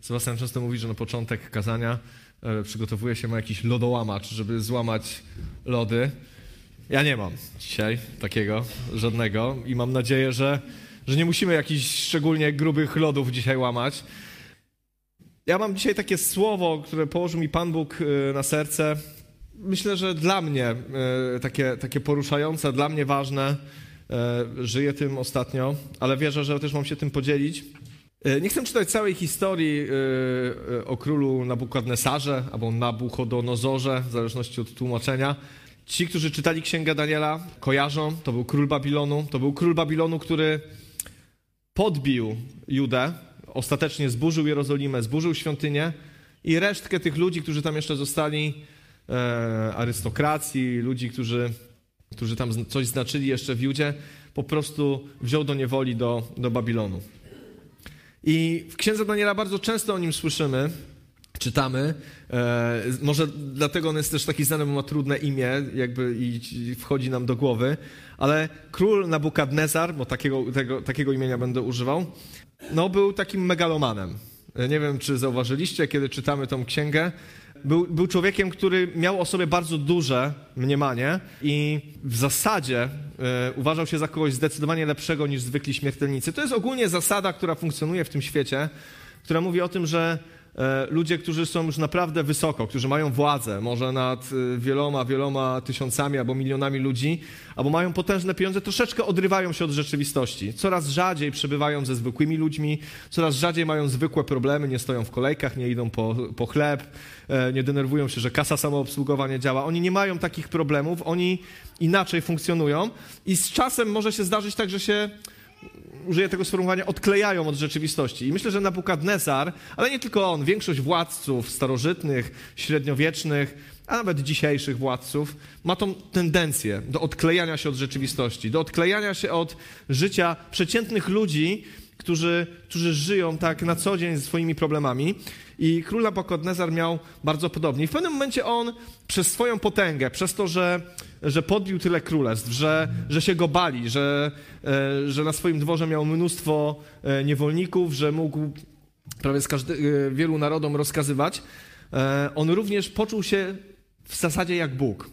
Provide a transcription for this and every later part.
Sebastian często mówi, że na początek kazania e, przygotowuje się ma jakiś lodołamacz, żeby złamać lody. Ja nie mam dzisiaj takiego, żadnego i mam nadzieję, że, że nie musimy jakichś szczególnie grubych lodów dzisiaj łamać. Ja mam dzisiaj takie słowo, które położył mi Pan Bóg e, na serce. Myślę, że dla mnie e, takie, takie poruszające, dla mnie ważne. Żyję tym ostatnio, ale wierzę, że też mam się tym podzielić. Nie chcę czytać całej historii o królu Nabukadnesarze albo Nabuchodonozorze, w zależności od tłumaczenia. Ci, którzy czytali Księgę Daniela, kojarzą, to był król Babilonu. To był król Babilonu, który podbił Judę, ostatecznie zburzył Jerozolimę, zburzył świątynię i resztkę tych ludzi, którzy tam jeszcze zostali, e, arystokracji, ludzi, którzy, którzy tam coś znaczyli jeszcze w Judzie, po prostu wziął do niewoli do, do Babilonu. I w Księdze Daniela bardzo często o nim słyszymy, czytamy. E, może dlatego on jest też taki znany, bo ma trudne imię, jakby i, i wchodzi nam do głowy. Ale król Nabukadnezar, bo takiego, tego, takiego imienia będę używał, no był takim megalomanem. E, nie wiem, czy zauważyliście, kiedy czytamy tą księgę. Był, był człowiekiem, który miał o sobie bardzo duże mniemanie i w zasadzie e, uważał się za kogoś zdecydowanie lepszego niż zwykli śmiertelnicy. To jest ogólnie zasada, która funkcjonuje w tym świecie, która mówi o tym, że ludzie, którzy są już naprawdę wysoko, którzy mają władzę, może nad e, wieloma, wieloma tysiącami albo milionami ludzi, albo mają potężne pieniądze, troszeczkę odrywają się od rzeczywistości. Coraz rzadziej przebywają ze zwykłymi ludźmi, coraz rzadziej mają zwykłe problemy, nie stoją w kolejkach, nie idą po, po chleb, e, nie denerwują się, że kasa samoobsługowa nie działa. Oni nie mają takich problemów, oni inaczej funkcjonują i z czasem może się zdarzyć tak, że się użyję tego sformułowania, odklejają od rzeczywistości. I myślę, że Nabukadnesar, ale nie tylko on, większość władców starożytnych, średniowiecznych, a nawet dzisiejszych władców, ma tą tendencję do odklejania się od rzeczywistości, do odklejania się od życia przeciętnych ludzi, którzy, którzy żyją tak na co dzień ze swoimi problemami. I król Nabukadnezar miał bardzo podobnie. I w pewnym momencie on przez swoją potęgę, przez to, że, że podbił tyle królestw, że, że się go bali, że, e, że na swoim dworze miał mnóstwo e, niewolników, że mógł prawie z każdy, e, wielu narodom rozkazywać, on również poczuł się w zasadzie jak Bóg.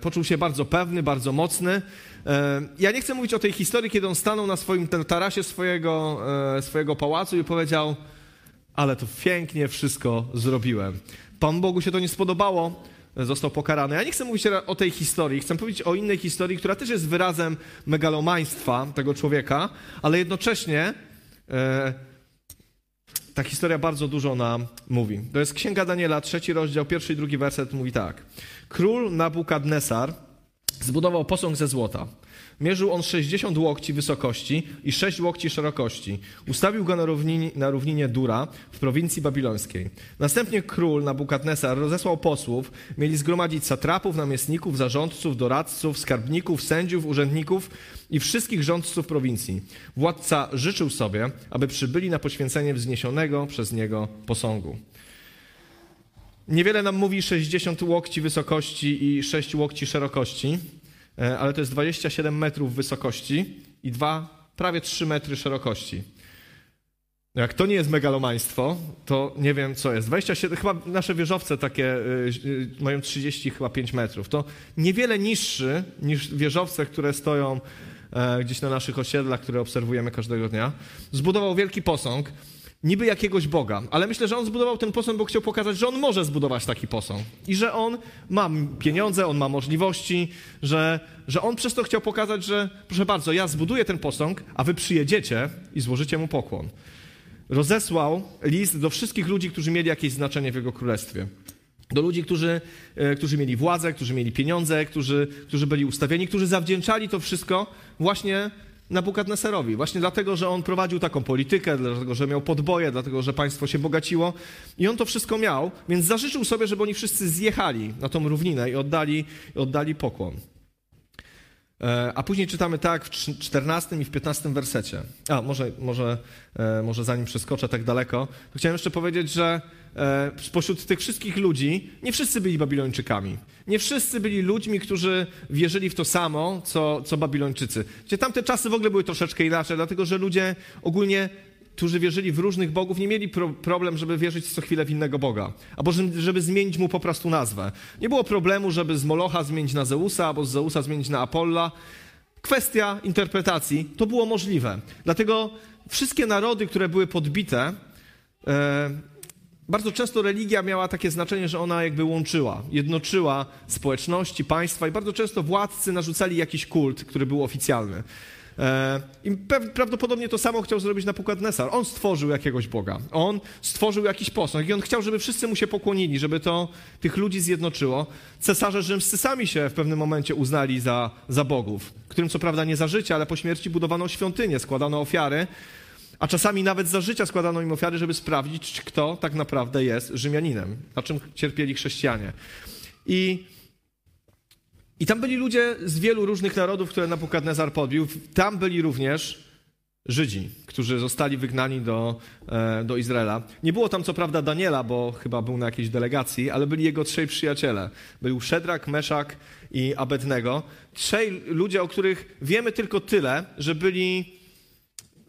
Poczuł się bardzo pewny, bardzo mocny. Ja nie chcę mówić o tej historii, kiedy on stanął na swoim tarasie swojego, swojego pałacu i powiedział: ale to pięknie wszystko zrobiłem. Pan Bogu się to nie spodobało, został pokarany. Ja nie chcę mówić o tej historii, chcę powiedzieć o innej historii, która też jest wyrazem megalomaństwa tego człowieka, ale jednocześnie e, ta historia bardzo dużo nam mówi. To jest Księga Daniela, trzeci rozdział, pierwszy i drugi werset mówi tak. Król Nabukadnesar zbudował posąg ze złota. Mierzył on 60 łokci wysokości i 6 łokci szerokości. Ustawił go na równinie, na równinie Dura w prowincji babilońskiej. Następnie król Nabukadnesar rozesłał posłów, mieli zgromadzić satrapów, namiestników, zarządców, doradców, skarbników, sędziów, urzędników i wszystkich rządców prowincji. Władca życzył sobie, aby przybyli na poświęcenie wzniesionego przez niego posągu. Niewiele nam mówi 60 łokci wysokości i 6 łokci szerokości. E, ale to jest 27 metrów wysokości i dwa, prawie 3 metry szerokości. No jak to nie jest megalomaństwo, to nie wiem co jest. 27, chyba nasze wieżowce takie y, mają 30 chyba 5 metrów. To niewiele niższy niż wieżowce, które stoją e, gdzieś na naszych osiedlach, które obserwujemy każdego dnia. Zbudował wielki posąg, niby jakiegoś Boga, ale myślę, że on zbudował ten posąg, bo chciał pokazać, że on może zbudować taki posąg i że on ma pieniądze, on ma możliwości, że, że on przez to chciał pokazać, że proszę bardzo, ja zbuduję ten posąg, a wy przyjedziecie i złożycie mu pokłon. Rozesłał list do wszystkich ludzi, którzy mieli jakieś znaczenie w jego królestwie. Do ludzi, którzy, e, którzy mieli władzę, którzy mieli pieniądze, którzy, którzy byli ustawieni, którzy zawdzięczali to wszystko właśnie Nabukadneserowi. Właśnie dlatego, że on prowadził taką politykę, dlatego, że miał podboje, dlatego, że państwo się bogaciło. I on to wszystko miał, więc zażyczył sobie, żeby oni wszyscy zjechali na tą równinę i oddali, oddali pokłon. E, a później czytamy tak w 14 i w 15 wersecie. A, może, może, e, może zanim przeskoczę tak daleko, to chciałem jeszcze powiedzieć, że e, spośród tych wszystkich ludzi nie wszyscy byli Babilończykami. Nie wszyscy byli ludźmi, którzy wierzyli w to samo, co, co Babilończycy. Gdzie tamte czasy w ogóle były troszeczkę inaczej, dlatego że ludzie ogólnie którzy wierzyli w różnych bogów, nie mieli pro problem, żeby wierzyć co chwilę w innego Boga, albo żeby zmienić mu po prostu nazwę. Nie było problemu, żeby z Molocha zmienić na Zeusa, albo z Zeusa zmienić na Apolla. Kwestia interpretacji, to było możliwe. Dlatego wszystkie narody, które były podbite, e, bardzo często religia miała takie znaczenie, że ona jakby łączyła, jednoczyła społeczności, państwa i bardzo często władcy narzucali jakiś kult, który był oficjalny. E, I prawdopodobnie to samo chciał zrobić Napukadnesar. On stworzył jakiegoś Boga. On stworzył jakiś posąg i on chciał, żeby wszyscy mu się pokłonili, żeby to tych ludzi zjednoczyło. Cesarze rzymscy sami się w pewnym momencie uznali za, za bogów, którym co prawda nie za życie, ale po śmierci budowano świątynię, składano ofiary, a czasami nawet za życia składano im ofiary, żeby sprawdzić, kto tak naprawdę jest Rzymianinem, na czym cierpieli chrześcijanie. I i tam byli ludzie z wielu różnych narodów, które Nabukadnezar podbił. Tam byli również Żydzi, którzy zostali wygnani do, e, do Izraela. Nie było tam co prawda Daniela, bo chyba był na jakiejś delegacji, ale byli jego trzej przyjaciele. Był Szedrak, Meszak i Abednego. Trzej ludzie, o których wiemy tylko tyle, że byli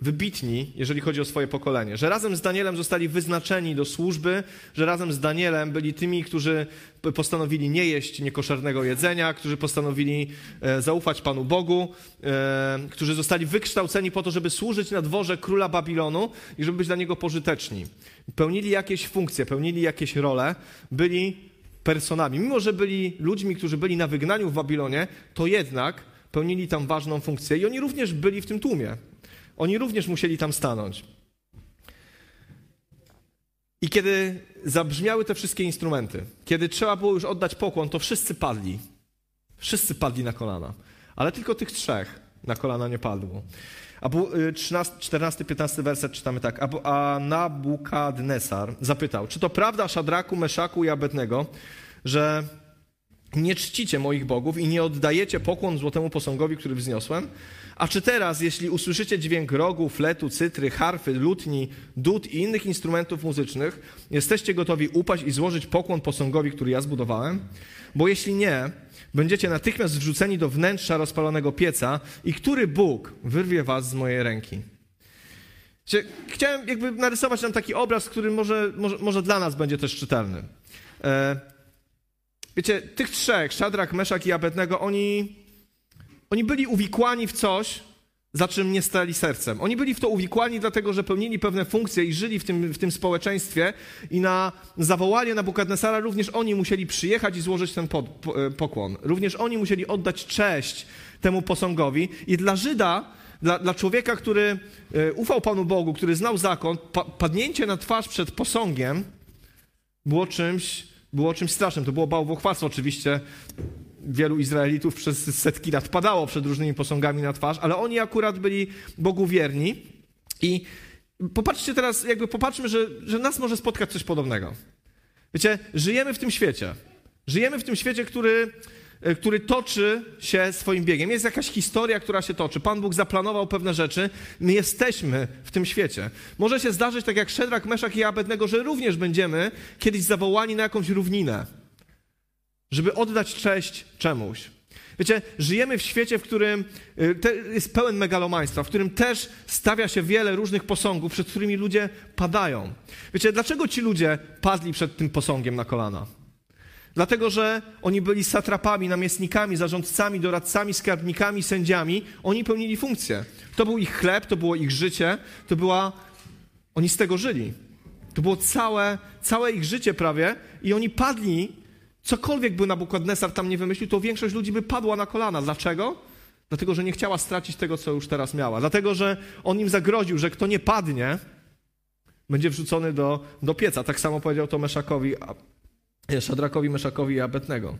wybitni, jeżeli chodzi o swoje pokolenie. Że razem z Danielem zostali wyznaczeni do służby, że razem z Danielem byli tymi, którzy postanowili nie jeść niekoszernego jedzenia, którzy postanowili e, zaufać Panu Bogu, e, którzy zostali wykształceni po to, żeby służyć na dworze króla Babilonu i żeby być dla niego pożyteczni. Pełnili jakieś funkcje, pełnili jakieś role, byli personami. Mimo, że byli ludźmi, którzy byli na wygnaniu w Babilonie, to jednak pełnili tam ważną funkcję i oni również byli w tym tłumie. Oni również musieli tam stanąć. I kiedy zabrzmiały te wszystkie instrumenty, kiedy trzeba było już oddać pokłon, to wszyscy padli. Wszyscy padli na kolana. Ale tylko tych trzech na kolana nie padło. A 13, 14, 15 werset czytamy tak. A Nabukadnesar zapytał, czy to prawda Szadraku, Meszaku i Abednego, że nie czcicie moich bogów i nie oddajecie pokłon złotemu posągowi, który wzniosłem? A czy teraz, jeśli usłyszycie dźwięk rogu, fletu, cytry, harfy, lutni, dud i innych instrumentów muzycznych, jesteście gotowi upaść i złożyć pokłon posągowi, który ja zbudowałem? Bo jeśli nie, będziecie natychmiast wrzuceni do wnętrza rozpalonego pieca i który Bóg wyrwie was z mojej ręki? Chciałem jakby narysować nam taki obraz, który może, może, może dla nas będzie też czytelny. Wiecie, tych trzech, Szadrak, Meszak i Abednego, oni oni byli uwikłani w coś, za czym nie stali sercem. Oni byli w to uwikłani, dlatego że pełnili pewne funkcje i żyli w tym, w tym społeczeństwie, i na zawołanie Nabukadnesara również oni musieli przyjechać i złożyć ten pod, po, e, pokłon. Również oni musieli oddać cześć temu posągowi. I dla Żyda, dla, dla człowieka, który e, ufał Panu Bogu, który znał zakon, pa, padnięcie na twarz przed posągiem było czymś, było czymś strasznym. To było bałwochwalstwo oczywiście wielu Izraelitów przez setki lat padało przed różnymi posągami na twarz, ale oni akurat byli Bogu wierni. I popatrzcie teraz, jakby popatrzmy, że, że nas może spotkać coś podobnego. Wiecie, żyjemy w tym świecie. Żyjemy w tym świecie, który, który toczy się swoim biegiem. Jest jakaś historia, która się toczy. Pan Bóg zaplanował pewne rzeczy. My jesteśmy w tym świecie. Może się zdarzyć, tak jak Szedrak, Meszak i Abednego, że również będziemy kiedyś zawołani na jakąś równinę żeby oddać cześć czemuś. Wiecie, żyjemy w świecie, w którym y, jest pełen megalomaństwa, w którym też stawia się wiele różnych posągów, przed którymi ludzie padają. Wiecie, dlaczego ci ludzie padli przed tym posągiem na kolana? Dlatego, że oni byli satrapami, namiestnikami, zarządcami, doradcami, skarbnikami, sędziami. Oni pełnili funkcję. To był ich chleb, to było ich życie, to była... Oni z tego żyli. To było całe, całe ich życie prawie i oni padli Cokolwiek by Nabukadnesar tam nie wymyślił, to większość ludzi by padła na kolana. Dlaczego? Dlatego, że nie chciała stracić tego, co już teraz miała. Dlatego, że on im zagroził, że kto nie padnie, będzie wrzucony do, do pieca. Tak samo powiedział to Meszakowi, Szadrakowi, Meszakowi i Abetnego.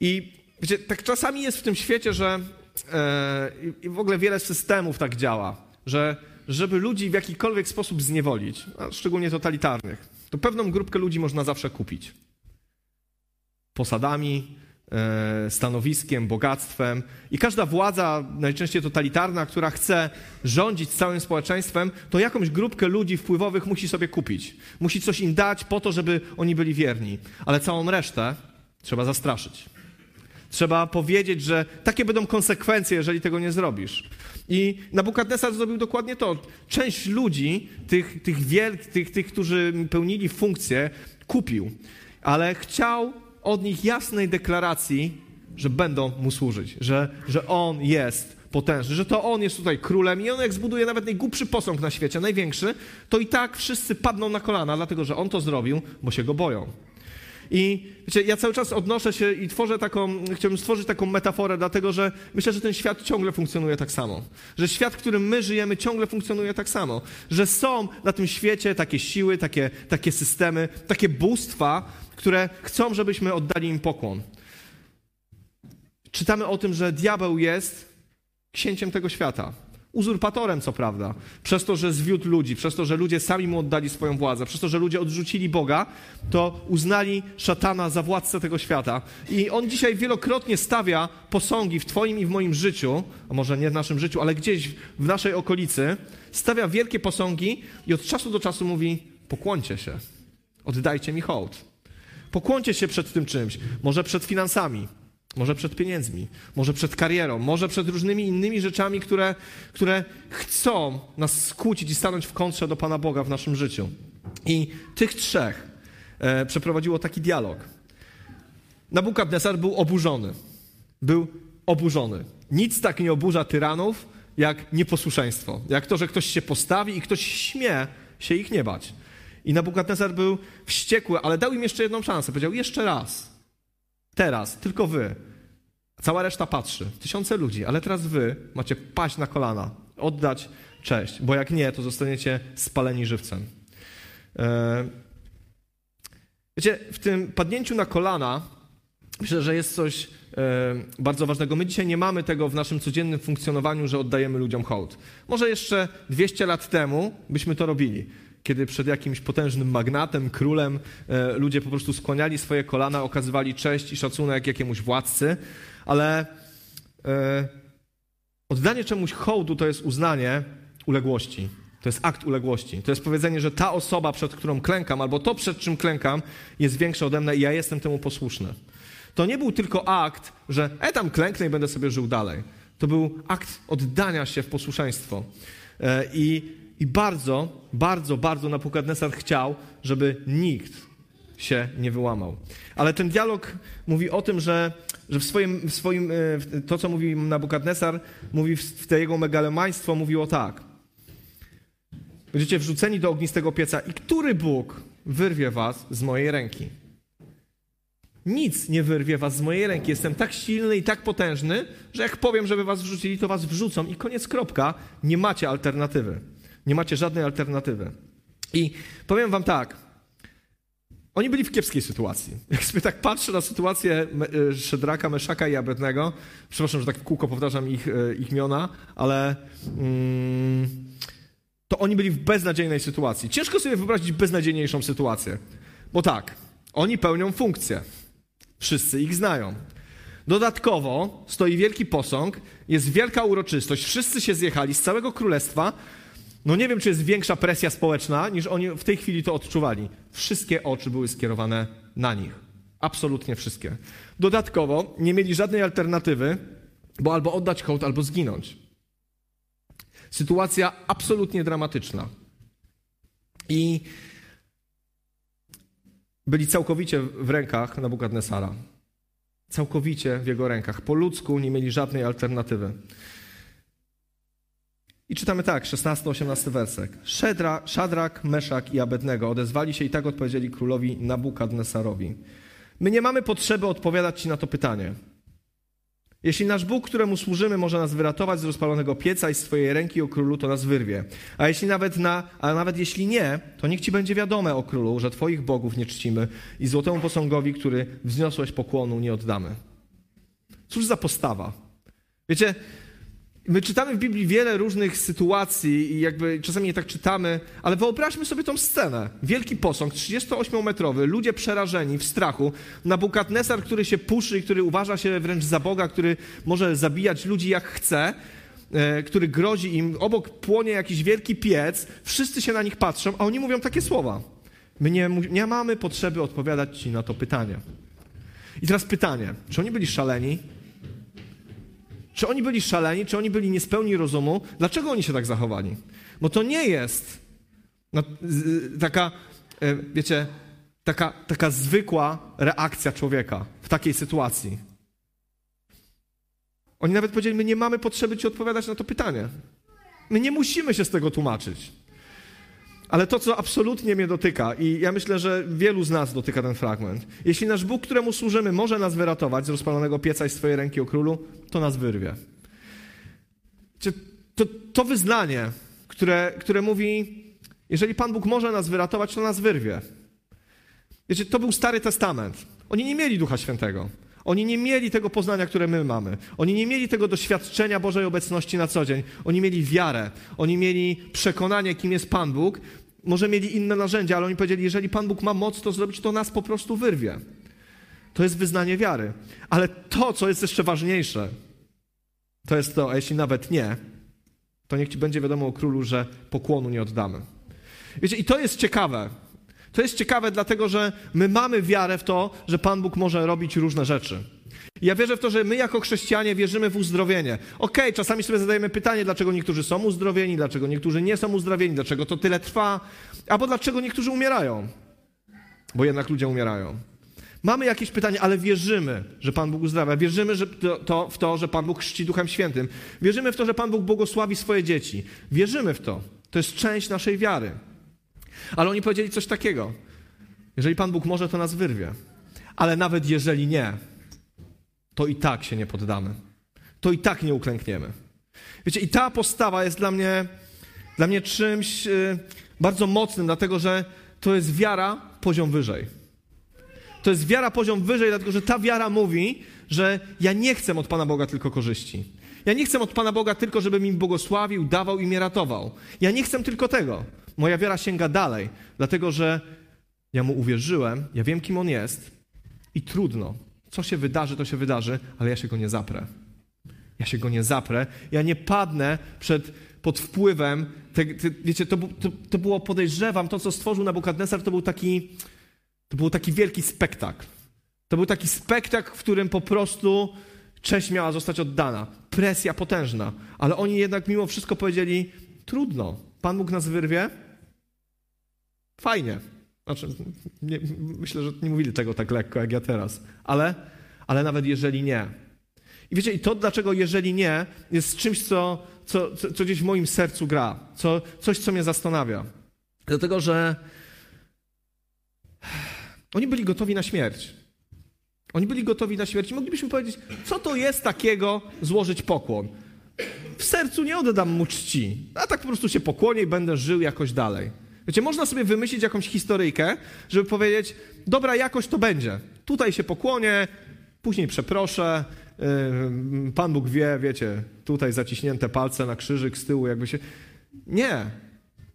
I wiecie, tak czasami jest w tym świecie, że i w ogóle wiele systemów tak działa, że żeby ludzi w jakikolwiek sposób zniewolić, a szczególnie totalitarnych, to pewną grupkę ludzi można zawsze kupić posadami, stanowiskiem, bogactwem. I każda władza, najczęściej totalitarna, która chce rządzić całym społeczeństwem, to jakąś grupkę ludzi wpływowych musi sobie kupić. Musi coś im dać po to, żeby oni byli wierni. Ale całą resztę trzeba zastraszyć. Trzeba powiedzieć, że takie będą konsekwencje, jeżeli tego nie zrobisz. I Nabukadnesar zrobił dokładnie to. Część ludzi, tych, tych, wielk, tych, tych, którzy pełnili funkcję, kupił, ale chciał od nich jasnej deklaracji, że będą mu służyć, że, że on jest potężny, że to on jest tutaj królem i on jak zbuduje nawet najgłupszy posąg na świecie, największy, to i tak wszyscy padną na kolana, dlatego że on to zrobił, bo się go boją. I wiecie, ja cały czas odnoszę się i tworzę taką, chciałbym stworzyć taką metaforę, dlatego że myślę, że ten świat ciągle funkcjonuje tak samo. Że świat, w którym my żyjemy, ciągle funkcjonuje tak samo. Że są na tym świecie takie siły, takie, takie systemy, takie bóstwa, które chcą, żebyśmy oddali im pokłon. Czytamy o tym, że diabeł jest księciem tego świata. Uzurpatorem, co prawda, przez to, że zwiódł ludzi, przez to, że ludzie sami mu oddali swoją władzę, przez to, że ludzie odrzucili Boga, to uznali szatana za władcę tego świata. I on dzisiaj wielokrotnie stawia posągi w Twoim i w moim życiu, a może nie w naszym życiu, ale gdzieś w naszej okolicy, stawia wielkie posągi i od czasu do czasu mówi: pokłoncie się, oddajcie mi hołd. Pokłoncie się przed tym czymś, może przed finansami, może przed pieniędzmi, może przed karierą, może przed różnymi innymi rzeczami, które, które chcą nas skłócić i stanąć w kontrze do Pana Boga w naszym życiu. I tych trzech e, przeprowadziło taki dialog. Nabukadnesar był oburzony. Był oburzony. Nic tak nie oburza tyranów, jak nieposłuszeństwo. Jak to, że ktoś się postawi i ktoś śmie się ich nie bać. I Nabukadnesar był wściekły, ale dał im jeszcze jedną szansę. Powiedział, jeszcze raz. Teraz, tylko wy. Cała reszta patrzy. Tysiące ludzi, ale teraz wy macie paść na kolana, oddać cześć, bo jak nie, to zostaniecie spaleni żywcem. E, wiecie, w tym padnięciu na kolana myślę, że jest coś e, bardzo ważnego. My dzisiaj nie mamy tego w naszym codziennym funkcjonowaniu, że oddajemy ludziom hołd. Może jeszcze 200 lat temu byśmy to robili kiedy przed jakimś potężnym magnatem, królem, e, ludzie po prostu skłaniali swoje kolana, okazywali cześć i szacunek jakiemuś władcy, ale e, oddanie czemuś hołdu to jest uznanie uległości. To jest akt uległości. To jest powiedzenie, że ta osoba, przed którą klękam, albo to, przed czym klękam, jest większa ode mnie i ja jestem temu posłuszny. To nie był tylko akt, że e tam klęknę i będę sobie żył dalej. To był akt oddania się w posłuszeństwo. E, I i bardzo, bardzo, bardzo Napukadnesar chciał, żeby nikt się nie wyłamał. Ale ten dialog mówi o tym, że, że w swoim, w swoim, e, to co mówi Nabukadnesar, mówi w te jego megalomaństwo, mówiło tak. Będziecie wrzuceni do ognistego pieca i który Bóg wyrwie was z mojej ręki? Nic nie wyrwie was z mojej ręki. Jestem tak silny i tak potężny, że jak powiem, żeby was wrzucili, to was wrzucą i koniec kropka. Nie macie alternatywy. Nie macie żadnej alternatywy. I powiem wam tak. Oni byli w kiepskiej sytuacji. Jak sobie tak patrzę na sytuację e, Szedraka, Meszaka i Abednego, przepraszam, że tak w kółko powtarzam ich, e, ich imiona, ale mm, to oni byli w beznadziejnej sytuacji. Ciężko sobie wyobrazić beznadziejniejszą sytuację. Bo tak, oni pełnią funkcję. Wszyscy ich znają. Dodatkowo stoi wielki posąg, jest wielka uroczystość, wszyscy się zjechali z całego królestwa, no nie wiem, czy jest większa presja społeczna, niż oni w tej chwili to odczuwali. Wszystkie oczy były skierowane na nich. Absolutnie wszystkie. Dodatkowo nie mieli żadnej alternatywy, bo albo oddać hołd, albo zginąć. Sytuacja absolutnie dramatyczna. I byli całkowicie w rękach Nabukadnesara. Całkowicie w jego rękach. Po ludzku nie mieli żadnej alternatywy. I czytamy tak, 16-18 wersek. Szedra, Szadrak, Meszak i Abednego odezwali się i tak odpowiedzieli królowi Nabukadnesarowi. My nie mamy potrzeby odpowiadać ci na to pytanie. Jeśli nasz Bóg, któremu służymy, może nas wyratować z rozpalonego pieca i z twojej ręki o królu, to nas wyrwie. A jeśli nawet, na, a nawet jeśli nie, to niech ci będzie wiadome o królu, że twoich bogów nie czcimy i złotemu posągowi, który wzniosłeś pokłonu, nie oddamy. Cóż za postawa. Wiecie, My czytamy w Biblii wiele różnych sytuacji i jakby czasami je tak czytamy, ale wyobraźmy sobie tą scenę. Wielki posąg, 38-metrowy, ludzie przerażeni, w strachu. Nabukadnesar, który się puszy który uważa się wręcz za Boga, który może zabijać ludzi jak chce, e, który grozi im. Obok płonie jakiś wielki piec, wszyscy się na nich patrzą, a oni mówią takie słowa. My nie, nie mamy potrzeby odpowiadać ci na to pytanie. I teraz pytanie, czy oni byli szaleni? Czy oni byli szaleni, czy oni byli niespełni rozumu? Dlaczego oni się tak zachowali? Bo to nie jest no, taka, e, wiecie, taka, taka zwykła reakcja człowieka w takiej sytuacji. Oni nawet powiedzieli, my nie mamy potrzeby ci odpowiadać na to pytanie. My nie musimy się z tego tłumaczyć. Ale to, co absolutnie mnie dotyka, i ja myślę, że wielu z nas dotyka ten fragment. Jeśli nasz Bóg, któremu służymy, może nas wyratować z rozpalonego pieca i z swojej ręki o królu, to nas wyrwie. To, to wyznanie, które, które mówi, jeżeli Pan Bóg może nas wyratować, to nas wyrwie. Wiecie, to był Stary Testament. Oni nie mieli Ducha Świętego. Oni nie mieli tego poznania, które my mamy. Oni nie mieli tego doświadczenia Bożej obecności na co dzień. Oni mieli wiarę. Oni mieli przekonanie, kim jest Pan Bóg. Może mieli inne narzędzia, ale oni powiedzieli, jeżeli Pan Bóg ma moc to zrobić, to nas po prostu wyrwie. To jest wyznanie wiary. Ale to, co jest jeszcze ważniejsze, to jest to, a jeśli nawet nie, to niech ci będzie wiadomo o królu, że pokłonu nie oddamy. Wiecie, i to jest ciekawe. To jest ciekawe, dlatego że my mamy wiarę w to, że Pan Bóg może robić różne rzeczy. ja wierzę w to, że my jako chrześcijanie wierzymy w uzdrowienie. Okej, okay, czasami sobie zadajemy pytanie, dlaczego niektórzy są uzdrowieni, dlaczego niektórzy nie są uzdrowieni, dlaczego to tyle trwa, albo dlaczego niektórzy umierają. Bo jednak ludzie umierają. Mamy jakieś pytanie, ale wierzymy, że Pan Bóg uzdrawia. Wierzymy że to, to, w to, że Pan Bóg chrzci Duchem Świętym. Wierzymy w to, że Pan Bóg błogosławi swoje dzieci. Wierzymy w to. To jest część naszej wiary. Ale oni powiedzieli coś takiego. Jeżeli Pan Bóg może, to nas wyrwie. Ale nawet jeżeli nie, to i tak się nie poddamy. To i tak nie uklękniemy. Wiecie, i ta postawa jest dla mnie, dla mnie czymś yy, bardzo mocnym, dlatego że to jest wiara poziom wyżej. To jest wiara poziom wyżej, dlatego że ta wiara mówi, że ja nie chcę od Pana Boga tylko korzyści. Ja nie chcę od Pana Boga tylko, żeby mi błogosławił, dawał i mnie ratował. Ja nie chcę tylko tego. Moja wiara sięga dalej, dlatego że ja mu uwierzyłem, ja wiem, kim on jest i trudno. Co się wydarzy, to się wydarzy, ale ja się go nie zaprę. Ja się go nie zaprę. Ja nie padnę przed, pod wpływem. Te, te, wiecie, to, to, to było, podejrzewam, to, co stworzył Nabukadnesar, to był taki, to był taki wielki spektakl. To był taki spektakl, w którym po prostu cześć miała zostać oddana. Presja potężna. Ale oni jednak mimo wszystko powiedzieli, trudno. Pan Bóg nas wyrwie, Fajnie. Znaczy, nie, myślę, że nie mówili tego tak lekko jak ja teraz, ale, ale nawet jeżeli nie. I wiecie, i to dlaczego jeżeli nie, jest czymś, co, co, co, gdzieś w moim sercu gra, co, coś, co mnie zastanawia. Dlatego, że oni byli gotowi na śmierć. Oni byli gotowi na śmierć. Moglibyśmy powiedzieć, co to jest takiego złożyć pokłon? W sercu nie oddam mu czci, a tak po prostu się pokłonię i będę żył jakoś dalej. Wiecie, można sobie wymyślić jakąś historyjkę, żeby powiedzieć, dobra jakość to będzie. Tutaj się pokłonię, później przeproszę, yy, Pan Bóg wie, wiecie, tutaj zaciśnięte palce na krzyżyk z tyłu, jakby się... Nie.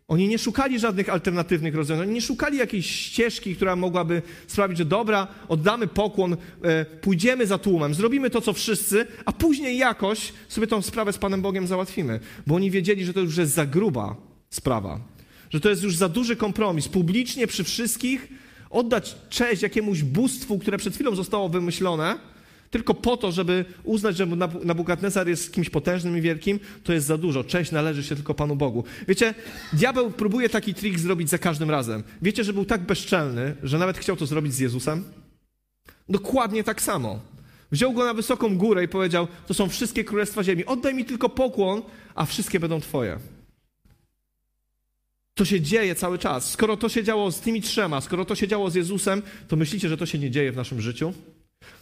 Oni nie szukali żadnych alternatywnych rozwiązań, nie szukali jakiejś ścieżki, która mogłaby sprawić, że dobra, oddamy pokłon, yy, pójdziemy za tłumem, zrobimy to, co wszyscy, a później jakoś sobie tą sprawę z Panem Bogiem załatwimy. Bo oni wiedzieli, że to już jest za gruba sprawa że to jest już za duży kompromis. Publicznie przy wszystkich oddać cześć jakiemuś bóstwu, które przed chwilą zostało wymyślone, tylko po to, żeby uznać, że Nabukadnezar jest kimś potężnym i wielkim, to jest za dużo. Cześć należy się tylko Panu Bogu. Wiecie, diabeł próbuje taki trik zrobić za każdym razem. Wiecie, że był tak bezczelny, że nawet chciał to zrobić z Jezusem? Dokładnie tak samo. Wziął go na wysoką górę i powiedział: To są wszystkie królestwa ziemi. Oddaj mi tylko pokłon, a wszystkie będą Twoje. To się dzieje cały czas. Skoro to się działo z tymi trzema, skoro to się działo z Jezusem, to myślicie, że to się nie dzieje w naszym życiu?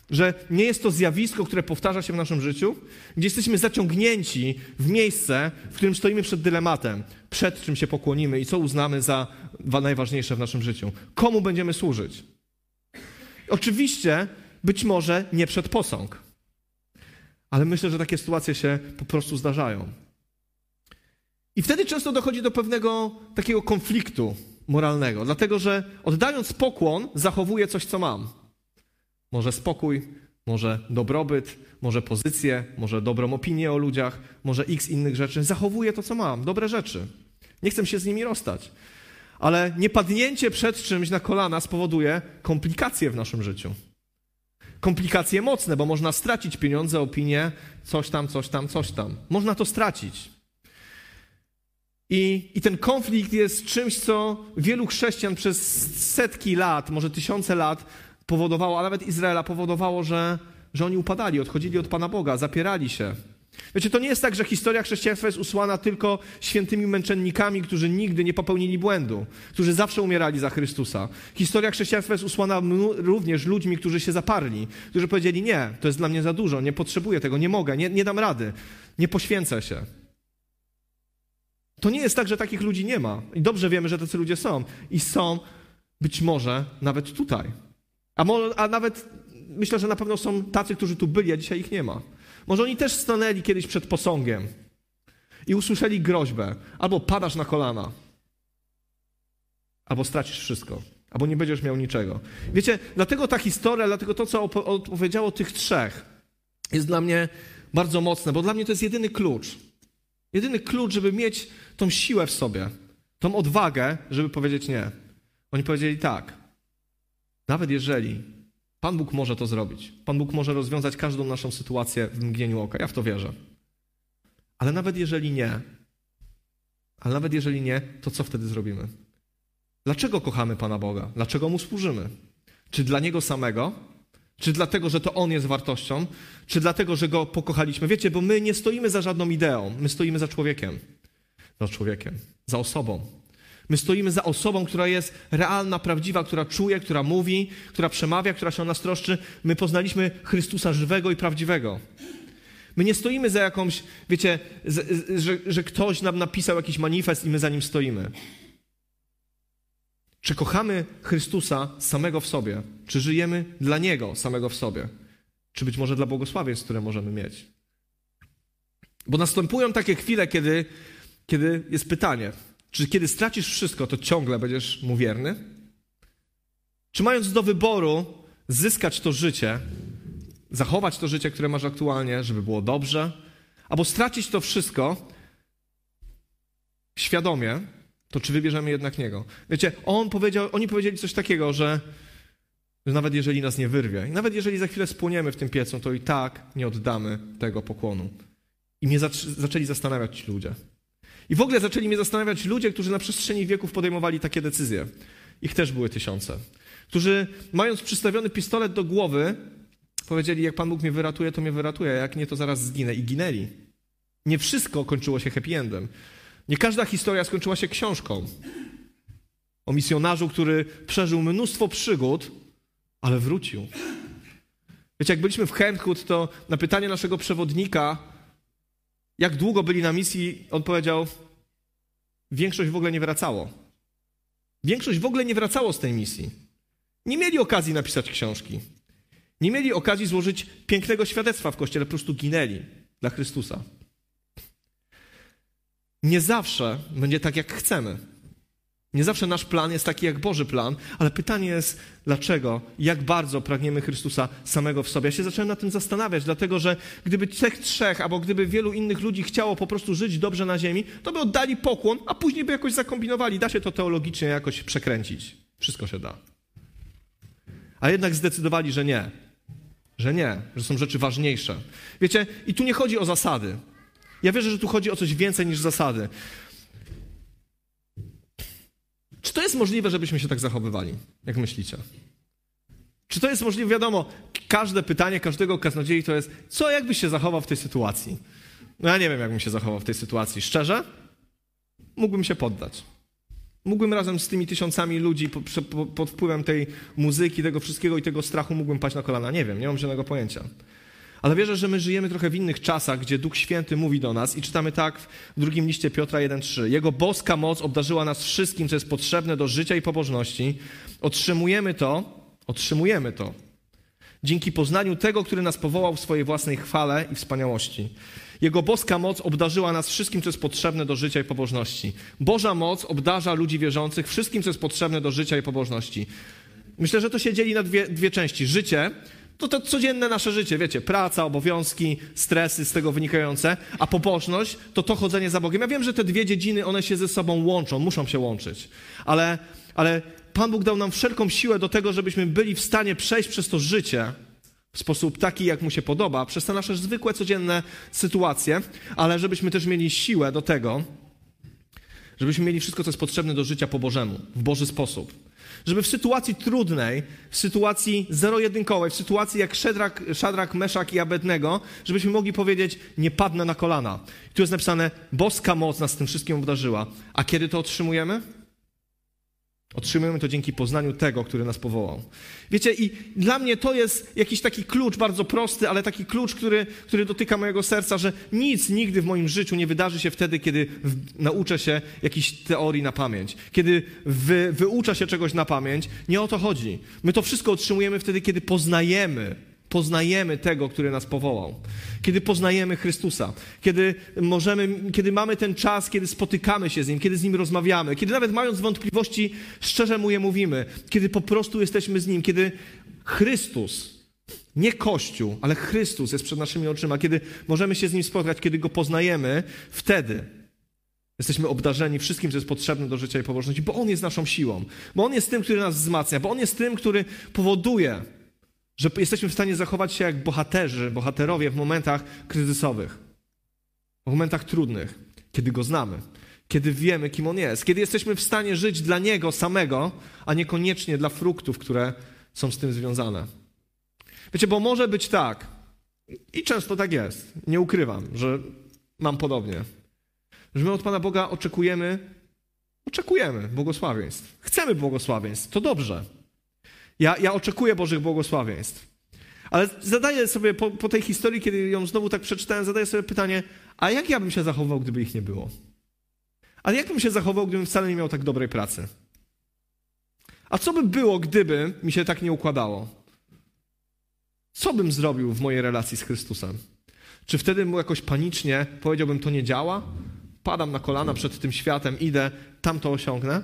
Że nie jest to zjawisko, które powtarza się w naszym życiu? Gdzie jesteśmy zaciągnięci w miejsce, w którym stoimy przed dylematem, przed czym się pokłonimy i co uznamy za najważniejsze w naszym życiu. Komu będziemy służyć? Oczywiście, być może nie przed posąg. Ale myślę, że takie sytuacje się po prostu zdarzają. I wtedy często dochodzi do pewnego takiego konfliktu moralnego, dlatego że oddając pokłon, zachowuję coś, co mam. Może spokój, może dobrobyt, może pozycję, może dobrą opinię o ludziach, może x innych rzeczy. Zachowuję to, co mam, dobre rzeczy. Nie chcę się z nimi rozstać. Ale niepadnięcie przed czymś na kolana spowoduje komplikacje w naszym życiu. Komplikacje mocne, bo można stracić pieniądze, opinię, coś tam, coś tam, coś tam. Można to stracić. I, I ten konflikt jest czymś, co wielu chrześcijan przez setki lat, może tysiące lat powodowało, a nawet Izraela powodowało, że, że oni upadali, odchodzili od Pana Boga, zapierali się. Wiecie, to nie jest tak, że historia chrześcijaństwa jest usłana tylko świętymi męczennikami, którzy nigdy nie popełnili błędu, którzy zawsze umierali za Chrystusa. Historia chrześcijaństwa jest usłana również ludźmi, którzy się zaparli, którzy powiedzieli: Nie, to jest dla mnie za dużo, nie potrzebuję tego, nie mogę, nie, nie dam rady, nie poświęcę się. To nie jest tak, że takich ludzi nie ma. I dobrze wiemy, że tacy ludzie są. I są być może nawet tutaj. A, mo- a nawet myślę, że na pewno są tacy, którzy tu byli, a dzisiaj ich nie ma. Może oni też stanęli kiedyś przed posągiem i usłyszeli groźbę: albo padasz na kolana, albo stracisz wszystko, albo nie będziesz miał niczego. Wiecie, dlatego ta historia, dlatego to, co opowiedziało tych trzech, jest dla mnie bardzo mocne, bo dla mnie to jest jedyny klucz. Jedyny klucz, żeby mieć tą siłę w sobie, tą odwagę, żeby powiedzieć nie. Oni powiedzieli tak. Nawet jeżeli Pan Bóg może to zrobić, Pan Bóg może rozwiązać każdą naszą sytuację w mgnieniu oka. Ja w to wierzę. Ale nawet jeżeli nie, ale nawet jeżeli nie, to co wtedy zrobimy? Dlaczego kochamy Pana Boga? Dlaczego Mu służymy? Czy dla Niego samego? Czy dlatego, że to On jest wartością? Czy dlatego, że Go pokochaliśmy? Wiecie, bo my nie stoimy za żadną ideą, my stoimy za człowiekiem. Za człowiekiem, za osobą. My stoimy za osobą, która jest realna, prawdziwa, która czuje, która mówi, która przemawia, która się o nas troszczy. My poznaliśmy Chrystusa żywego i prawdziwego. My nie stoimy za jakąś, wiecie, że, że ktoś nam napisał jakiś manifest i my za nim stoimy. Czy kochamy Chrystusa samego w sobie? Czy żyjemy dla Niego samego w sobie? Czy być może dla błogosławieństw, które możemy mieć? Bo następują takie chwile, kiedy, kiedy jest pytanie, czy kiedy stracisz wszystko, to ciągle będziesz mu wierny? Czy mając do wyboru zyskać to życie, zachować to życie, które masz aktualnie, żeby było dobrze, albo stracić to wszystko świadomie, to czy wybierzemy jednak Niego? Wiecie, on powiedział, oni powiedzieli coś takiego, że, że nawet jeżeli nas nie wyrwie, i nawet jeżeli za chwilę spłoniemy w tym piecu, to i tak nie oddamy tego pokłonu. I mnie zaczęli zastanawiać ci ludzie. I w ogóle zaczęli mnie zastanawiać ludzie, którzy na przestrzeni wieków podejmowali takie decyzje. Ich też były tysiące. Którzy, mając przystawiony pistolet do głowy, powiedzieli: Jak Pan Bóg mnie wyratuje, to mnie wyratuje, jak nie, to zaraz zginę. I ginęli. Nie wszystko kończyło się happy endem. Nie każda historia skończyła się książką o misjonarzu, który przeżył mnóstwo przygód, ale wrócił. Wiecie, jak byliśmy w Chemchut, to na pytanie naszego przewodnika, jak długo byli na misji, on powiedział: Większość w ogóle nie wracało. Większość w ogóle nie wracało z tej misji. Nie mieli okazji napisać książki. Nie mieli okazji złożyć pięknego świadectwa w kościele, po prostu ginęli dla Chrystusa. Nie zawsze będzie tak, jak chcemy. Nie zawsze nasz plan jest taki jak Boży plan, ale pytanie jest, dlaczego, jak bardzo pragniemy Chrystusa samego w sobie. Ja się zacząłem nad tym zastanawiać, dlatego że gdyby tych trzech, albo gdyby wielu innych ludzi chciało po prostu żyć dobrze na ziemi, to by oddali pokłon, a później by jakoś zakombinowali. Da się to teologicznie jakoś przekręcić. Wszystko się da. A jednak zdecydowali, że nie. Że nie, że są rzeczy ważniejsze. Wiecie, i tu nie chodzi o zasady. Ja wierzę, że tu chodzi o coś więcej niż zasady. Czy to jest możliwe, żebyśmy się tak zachowywali? Jak myślicie? Czy to jest możliwe? Wiadomo, każde pytanie każdego kaznodziei to jest, co jakbyś się zachował w tej sytuacji? No ja nie wiem, jakbym się zachował w tej sytuacji. Szczerze? Mógłbym się poddać. Mógłbym razem z tymi tysiącami ludzi pod wpływem tej muzyki, tego wszystkiego i tego strachu mógłbym paść na kolana. Nie wiem, nie mam żadnego pojęcia. Ale wierzę, że my żyjemy trochę w innych czasach, gdzie Duch Święty mówi do nas i czytamy tak w drugim liście Piotra 1:3. Jego boska moc obdarzyła nas wszystkim, co jest potrzebne do życia i pobożności. Otrzymujemy to, otrzymujemy to dzięki poznaniu tego, który nas powołał w swojej własnej chwale i wspaniałości. Jego boska moc obdarzyła nas wszystkim, co jest potrzebne do życia i pobożności. Boża moc obdarza ludzi wierzących wszystkim, co jest potrzebne do życia i pobożności. Myślę, że to się dzieli na dwie, dwie części. Życie to to codzienne nasze życie, wiecie, praca, obowiązki, stresy z tego wynikające, a pobożność to to chodzenie za Bogiem. Ja wiem, że te dwie dziedziny, one się ze sobą łączą, muszą się łączyć, ale, ale Pan Bóg dał nam wszelką siłę do tego, żebyśmy byli w stanie przejść przez to życie w sposób taki, jak mu się podoba, przez te nasze zwykłe, codzienne sytuacje, ale żebyśmy też mieli siłę do tego, żebyśmy mieli wszystko, co jest potrzebne do życia po Bożemu, w Boży sposób. Żeby w sytuacji trudnej, w sytuacji zero-jedynkowej, w sytuacji jak Szedrak, Szadrak, Meszak i Abednego, żebyśmy mogli powiedzieć, nie padnę na kolana. Tu jest napisane, boska moc nas tym wszystkim obdarzyła. A kiedy to otrzymujemy? Otrzymujemy to dzięki poznaniu tego, który nas powołał. Wiecie, i dla mnie to jest jakiś taki klucz bardzo prosty, ale taki klucz, który, który dotyka mojego serca, że nic nigdy w moim życiu nie wydarzy się wtedy, kiedy w, nauczę się jakiejś teorii na pamięć. Kiedy wy, wyuczę się czegoś na pamięć. Nie o to chodzi. My to wszystko otrzymujemy wtedy, kiedy poznajemy poznajemy tego, który nas powołał. Kiedy poznajemy Chrystusa, kiedy możemy, kiedy mamy ten czas, kiedy spotykamy się z Nim, kiedy z Nim rozmawiamy, kiedy nawet mając wątpliwości, szczerze Mu je mówimy, kiedy po prostu jesteśmy z Nim, kiedy Chrystus, nie Kościół, ale Chrystus jest przed naszymi oczyma, kiedy możemy się z Nim spotkać, kiedy Go poznajemy, wtedy Jesteśmy obdarzeni wszystkim, co jest potrzebne do życia i pobożności, bo On jest naszą siłą, bo On jest tym, który nas wzmacnia, bo On jest tym, który powoduje, że jesteśmy w stanie zachować się jak bohaterzy, bohaterowie w momentach kryzysowych, w momentach trudnych, kiedy Go znamy, kiedy wiemy, kim On jest, kiedy jesteśmy w stanie żyć dla Niego samego, a niekoniecznie dla fruktów, które są z tym związane. Wiecie, bo może być tak, i często tak jest, nie ukrywam, że mam podobnie, że my od Pana Boga oczekujemy, oczekujemy błogosławieństw. Chcemy błogosławieństw, to dobrze. Ja, ja oczekuję Bożych błogosławieństw. Ale zadaję sobie po, po, tej historii, kiedy ją znowu tak przeczytałem, zadaję sobie pytanie, a jak ja bym się zachował, gdyby ich nie było? A jak bym się zachował, gdybym wcale nie miał tak dobrej pracy? A co by było, gdyby mi się tak nie układało? Co bym zrobił w mojej relacji z Chrystusem? Czy wtedy mu jakoś panicznie powiedziałbym, to nie działa? Padam na kolana przed tym światem, idę, tam to osiągnę?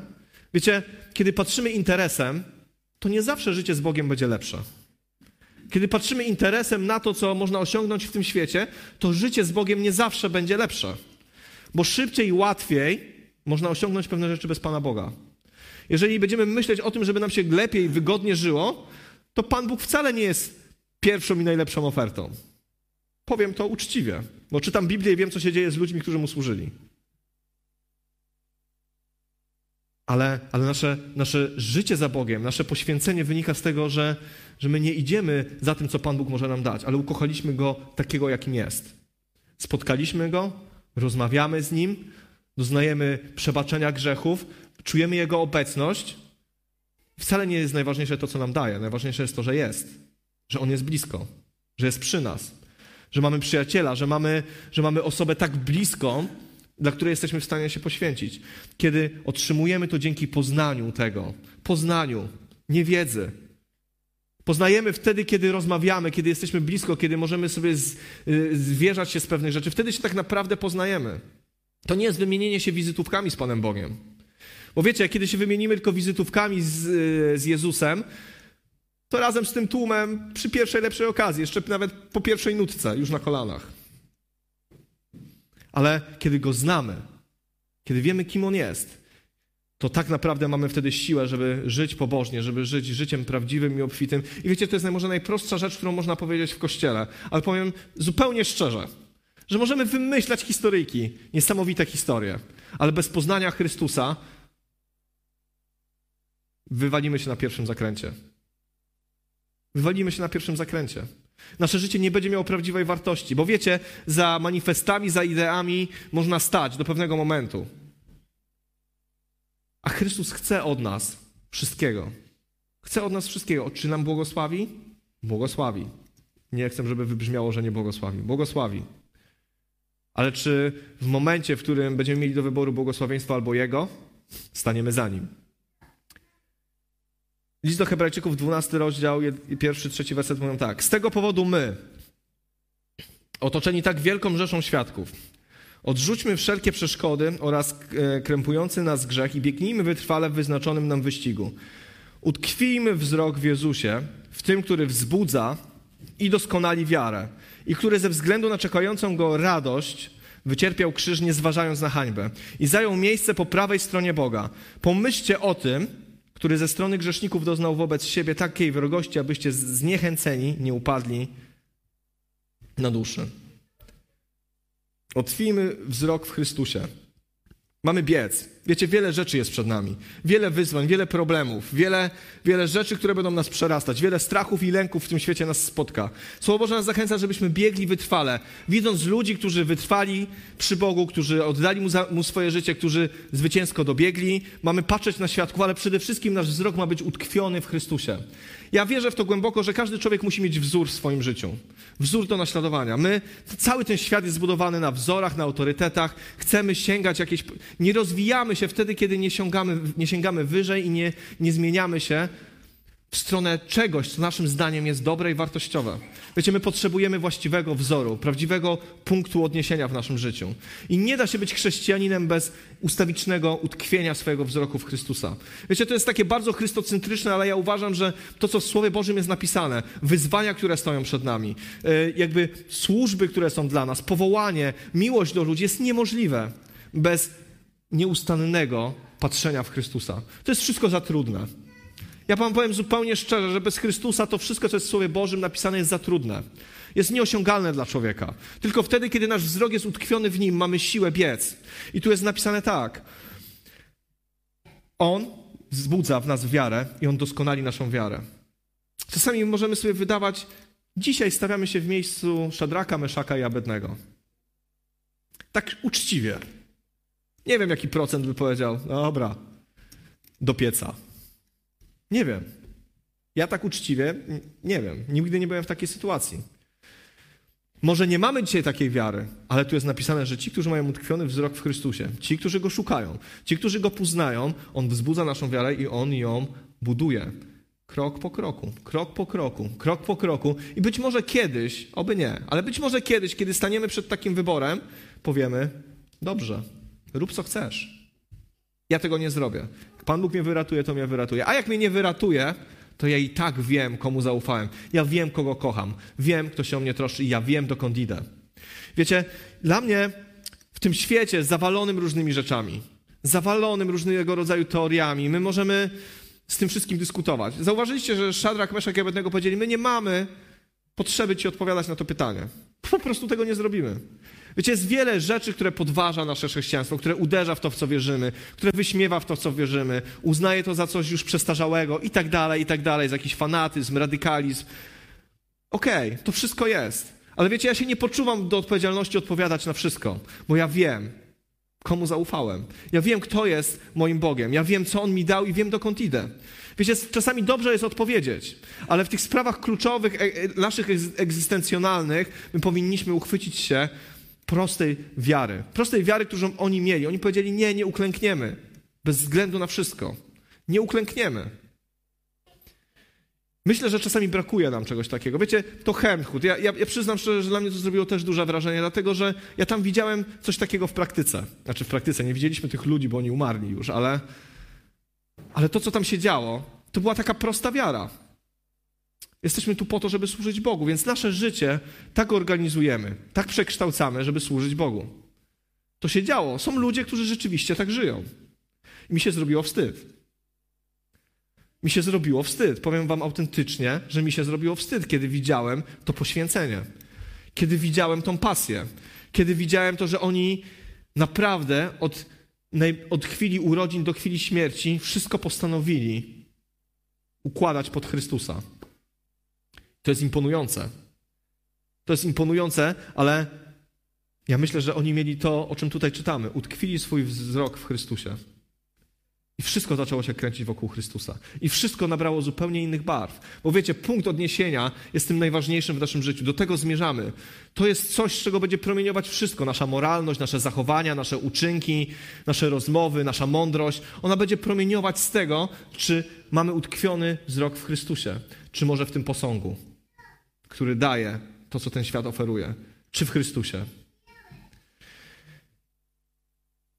Wiecie, kiedy patrzymy interesem, to nie zawsze życie z Bogiem będzie lepsze. Kiedy patrzymy interesem na to, co można osiągnąć w tym świecie, to życie z Bogiem nie zawsze będzie lepsze. Bo szybciej i łatwiej można osiągnąć pewne rzeczy bez Pana Boga. Jeżeli będziemy myśleć o tym, żeby nam się lepiej wygodnie żyło, to Pan Bóg wcale nie jest pierwszą i najlepszą ofertą. Powiem to uczciwie, bo czytam Biblię i wiem, co się dzieje z ludźmi, którzy mu służyli. Ale, ale nasze, nasze życie za Bogiem, nasze poświęcenie wynika z tego, że, że my nie idziemy za tym, co Pan Bóg może nam dać, ale ukochaliśmy Go takiego, jakim jest. Spotkaliśmy Go, rozmawiamy z Nim, doznajemy przebaczenia grzechów, czujemy Jego obecność. Wcale nie jest najważniejsze to, co nam daje. Najważniejsze jest to, że jest, że On jest blisko, że jest przy nas, że mamy przyjaciela, że mamy, że mamy osobę tak bliską, dla której jesteśmy w stanie się poświęcić. Kiedy otrzymujemy to dzięki poznaniu tego, poznaniu, nie wiedzy. Poznajemy wtedy, kiedy rozmawiamy, kiedy jesteśmy blisko, kiedy możemy sobie z, y, zwierzać się z pewnych rzeczy. Wtedy się tak naprawdę poznajemy. To nie jest wymienienie się wizytówkami z Panem Bogiem. Bo wiecie, kiedy się wymienimy tylko wizytówkami z, y, z Jezusem, to razem z tym tłumem przy pierwszej lepszej okazji, jeszcze nawet po pierwszej nutce, już na kolanach. Ale kiedy go znamy, kiedy wiemy, kim on jest, to tak naprawdę mamy wtedy siłę, żeby żyć pobożnie, żeby żyć życiem prawdziwym i obfitym. I wiecie, to jest może najprostsza rzecz, którą można powiedzieć w kościele, ale powiem zupełnie szczerze, że możemy wymyślać historyjki, niesamowite historie, ale bez poznania Chrystusa wywalimy się na pierwszym zakręcie. Wywalimy się na pierwszym zakręcie. Nasze życie nie będzie miało prawdziwej wartości, bo wiecie, za manifestami, za ideami można stać do pewnego momentu. A Chrystus chce od nas wszystkiego. Chce od nas wszystkiego. Czy nam błogosławi? Błogosławi. Nie chcę, żeby wybrzmiało, że nie błogosławi. Błogosławi. Ale czy w momencie, w którym będziemy mieli do wyboru błogosławieństwo albo Jego, staniemy za Nim? List do Hebrajczyków, 12 rozdział, pierwszy, trzeci werset mówią tak. Z tego powodu my, otoczeni tak wielką rzeszą świadków, odrzućmy wszelkie przeszkody oraz e, krępujący nas grzech i biegnijmy wytrwale w wyznaczonym nam wyścigu. Utkwijmy wzrok w Jezusie, w tym, który wzbudza i doskonali wiarę i który ze względu na czekającą go radość wycierpiał krzyż, nie zważając na hańbę i zajął miejsce po prawej stronie Boga. Pomyślcie o tym, który ze strony grzeszników doznał wobec siebie takiej wrogości, abyście zniechęceni nie upadli na duszy. Otwijmy wzrok w Chrystusie. Mamy biec. Wiecie, wiele rzeczy jest przed nami. Wiele wyzwań, wiele problemów, wiele, wiele rzeczy, które będą nas przerastać. Wiele strachów i lęków w tym świecie nas spotka. Słowo Boże nas zachęca, żebyśmy biegli wytrwale. Widząc ludzi, którzy wytrwali przy Bogu, którzy oddali mu, za, mu swoje życie, którzy zwycięsko dobiegli, mamy patrzeć na świadków, ale przede wszystkim nasz wzrok ma być utkwiony w Chrystusie. Ja wierzę w to głęboko, że każdy człowiek musi mieć wzór w swoim życiu. Wzór do naśladowania. My, cały ten świat jest zbudowany na wzorach, na autorytetach. Chcemy sięgać jakieś... Nie rozwijamy się wtedy, kiedy nie sięgamy, nie sięgamy wyżej i nie, nie zmieniamy się w stronę czegoś, co naszym zdaniem jest dobre i wartościowe. Wiecie, my potrzebujemy właściwego wzoru, prawdziwego punktu odniesienia w naszym życiu. I nie da się być chrześcijaninem bez ustawicznego utkwienia swojego wzroku w Chrystusa. Wiecie, to jest takie bardzo chrystocentryczne, ale ja uważam, że to, co w Słowie Bożym jest napisane, wyzwania, które stoją przed nami, e, jakby służby, które są dla nas, powołanie, miłość do ludzi jest niemożliwe bez nieustannego patrzenia w Chrystusa. To jest wszystko za trudne. Ja wam powiem zupełnie szczerze, że bez Chrystusa to wszystko, co jest w Słowie Bożym napisane, jest za trudne. Jest nieosiągalne dla człowieka. Tylko wtedy, kiedy nasz wzrok jest utkwiony w nim, mamy siłę biec. I tu jest napisane tak. On wzbudza w nas wiarę i on doskonali naszą wiarę. Czasami możemy sobie wydawać, dzisiaj stawiamy się w miejscu Szadraka, Meszaka i Abednego. Tak uczciwie. Nie wiem, jaki procent by powiedział, dobra, do pieca. Nie wiem. Ja tak uczciwie nie wiem. Nigdy nie byłem w takiej sytuacji. Może nie mamy dzisiaj takiej wiary, ale tu jest napisane, że ci, którzy mają utkwiony wzrok w Chrystusie, ci, którzy go szukają, ci, którzy go poznają, on wzbudza naszą wiarę i on ją buduje. Krok po kroku, krok po kroku, krok po kroku. I być może kiedyś, oby nie, ale być może kiedyś, kiedy staniemy przed takim wyborem, powiemy: Dobrze, rób co chcesz. Ja tego nie zrobię. Pan Bóg mnie wyratuje, to mnie wyratuje. A jak mnie nie wyratuje, to ja i tak wiem, komu zaufałem. Ja wiem, kogo kocham. Wiem, kto się o mnie troszczy i ja wiem, dokąd idę. Wiecie, dla mnie w tym świecie zawalonym różnymi rzeczami, zawalonym różnego rodzaju teoriami, my możemy z tym wszystkim dyskutować. Zauważyliście, że Szadrak, Meszak i Abednego powiedzieli, my nie mamy potrzeby ci odpowiadać na to pytanie. Po prostu tego nie zrobimy. Wiecie, jest wiele rzeczy, które podważa nasze chrześcijaństwo, które uderza w to, w co wierzymy, które wyśmiewa w to, w co wierzymy, uznaje to za coś już przestarzałego i tak dalej, i tak dalej, za jakiś fanatyzm, radykalizm. Okej, okay, to wszystko jest. Ale wiecie, ja się nie poczuwam do odpowiedzialności odpowiadać na wszystko, bo ja wiem, komu zaufałem. Ja wiem, kto jest moim Bogiem. Ja wiem, co On mi dał i wiem, dokąd idę. Wiecie, czasami dobrze jest odpowiedzieć, ale w tych sprawach kluczowych, e, e, naszych egzystencjonalnych, my powinniśmy uchwycić się prostej wiary. Prostej wiary, którą oni mieli. Oni powiedzieli: Nie, nie uklękniemy. Bez względu na wszystko. Nie uklękniemy. Myślę, że czasami brakuje nam czegoś takiego. Wiecie, to Hemchut. Ja, ja, ja, przyznam szczerze, że dla mnie to zrobiło też duże wrażenie, dlatego że ja tam widziałem coś takiego w praktyce. Znaczy w praktyce, nie widzieliśmy tych ludzi, bo oni umarli już, ale, ale to, co tam się działo, to była taka prosta wiara. Jesteśmy tu po to, żeby służyć Bogu, więc nasze życie tak organizujemy, tak przekształcamy, żeby służyć Bogu. To się działo. Są ludzie, którzy rzeczywiście tak żyją. I mi się zrobiło wstyd. Mi się zrobiło wstyd. Powiem wam autentycznie, że mi się zrobiło wstyd, kiedy widziałem to poświęcenie. Kiedy widziałem tą pasję. Kiedy widziałem to, że oni naprawdę od, od chwili urodzin do chwili śmierci wszystko postanowili układać pod Chrystusa. To jest imponujące. To jest imponujące, ale ja myślę, że oni mieli to, o czym tutaj czytamy. Utkwili swój wzrok w Chrystusie. I wszystko zaczęło się kręcić wokół Chrystusa. I wszystko nabrało zupełnie innych barw. Bo wiecie, punkt odniesienia jest tym najważniejszym w naszym życiu. Do tego zmierzamy. To jest coś, z czego będzie promieniować wszystko. Nasza moralność, nasze zachowania, nasze uczynki, nasze rozmowy, nasza mądrość. Ona będzie promieniować z tego, czy mamy utkwiony wzrok w Chrystusie, czy może w tym posągu który daje to, co ten świat oferuje, czy w Chrystusie.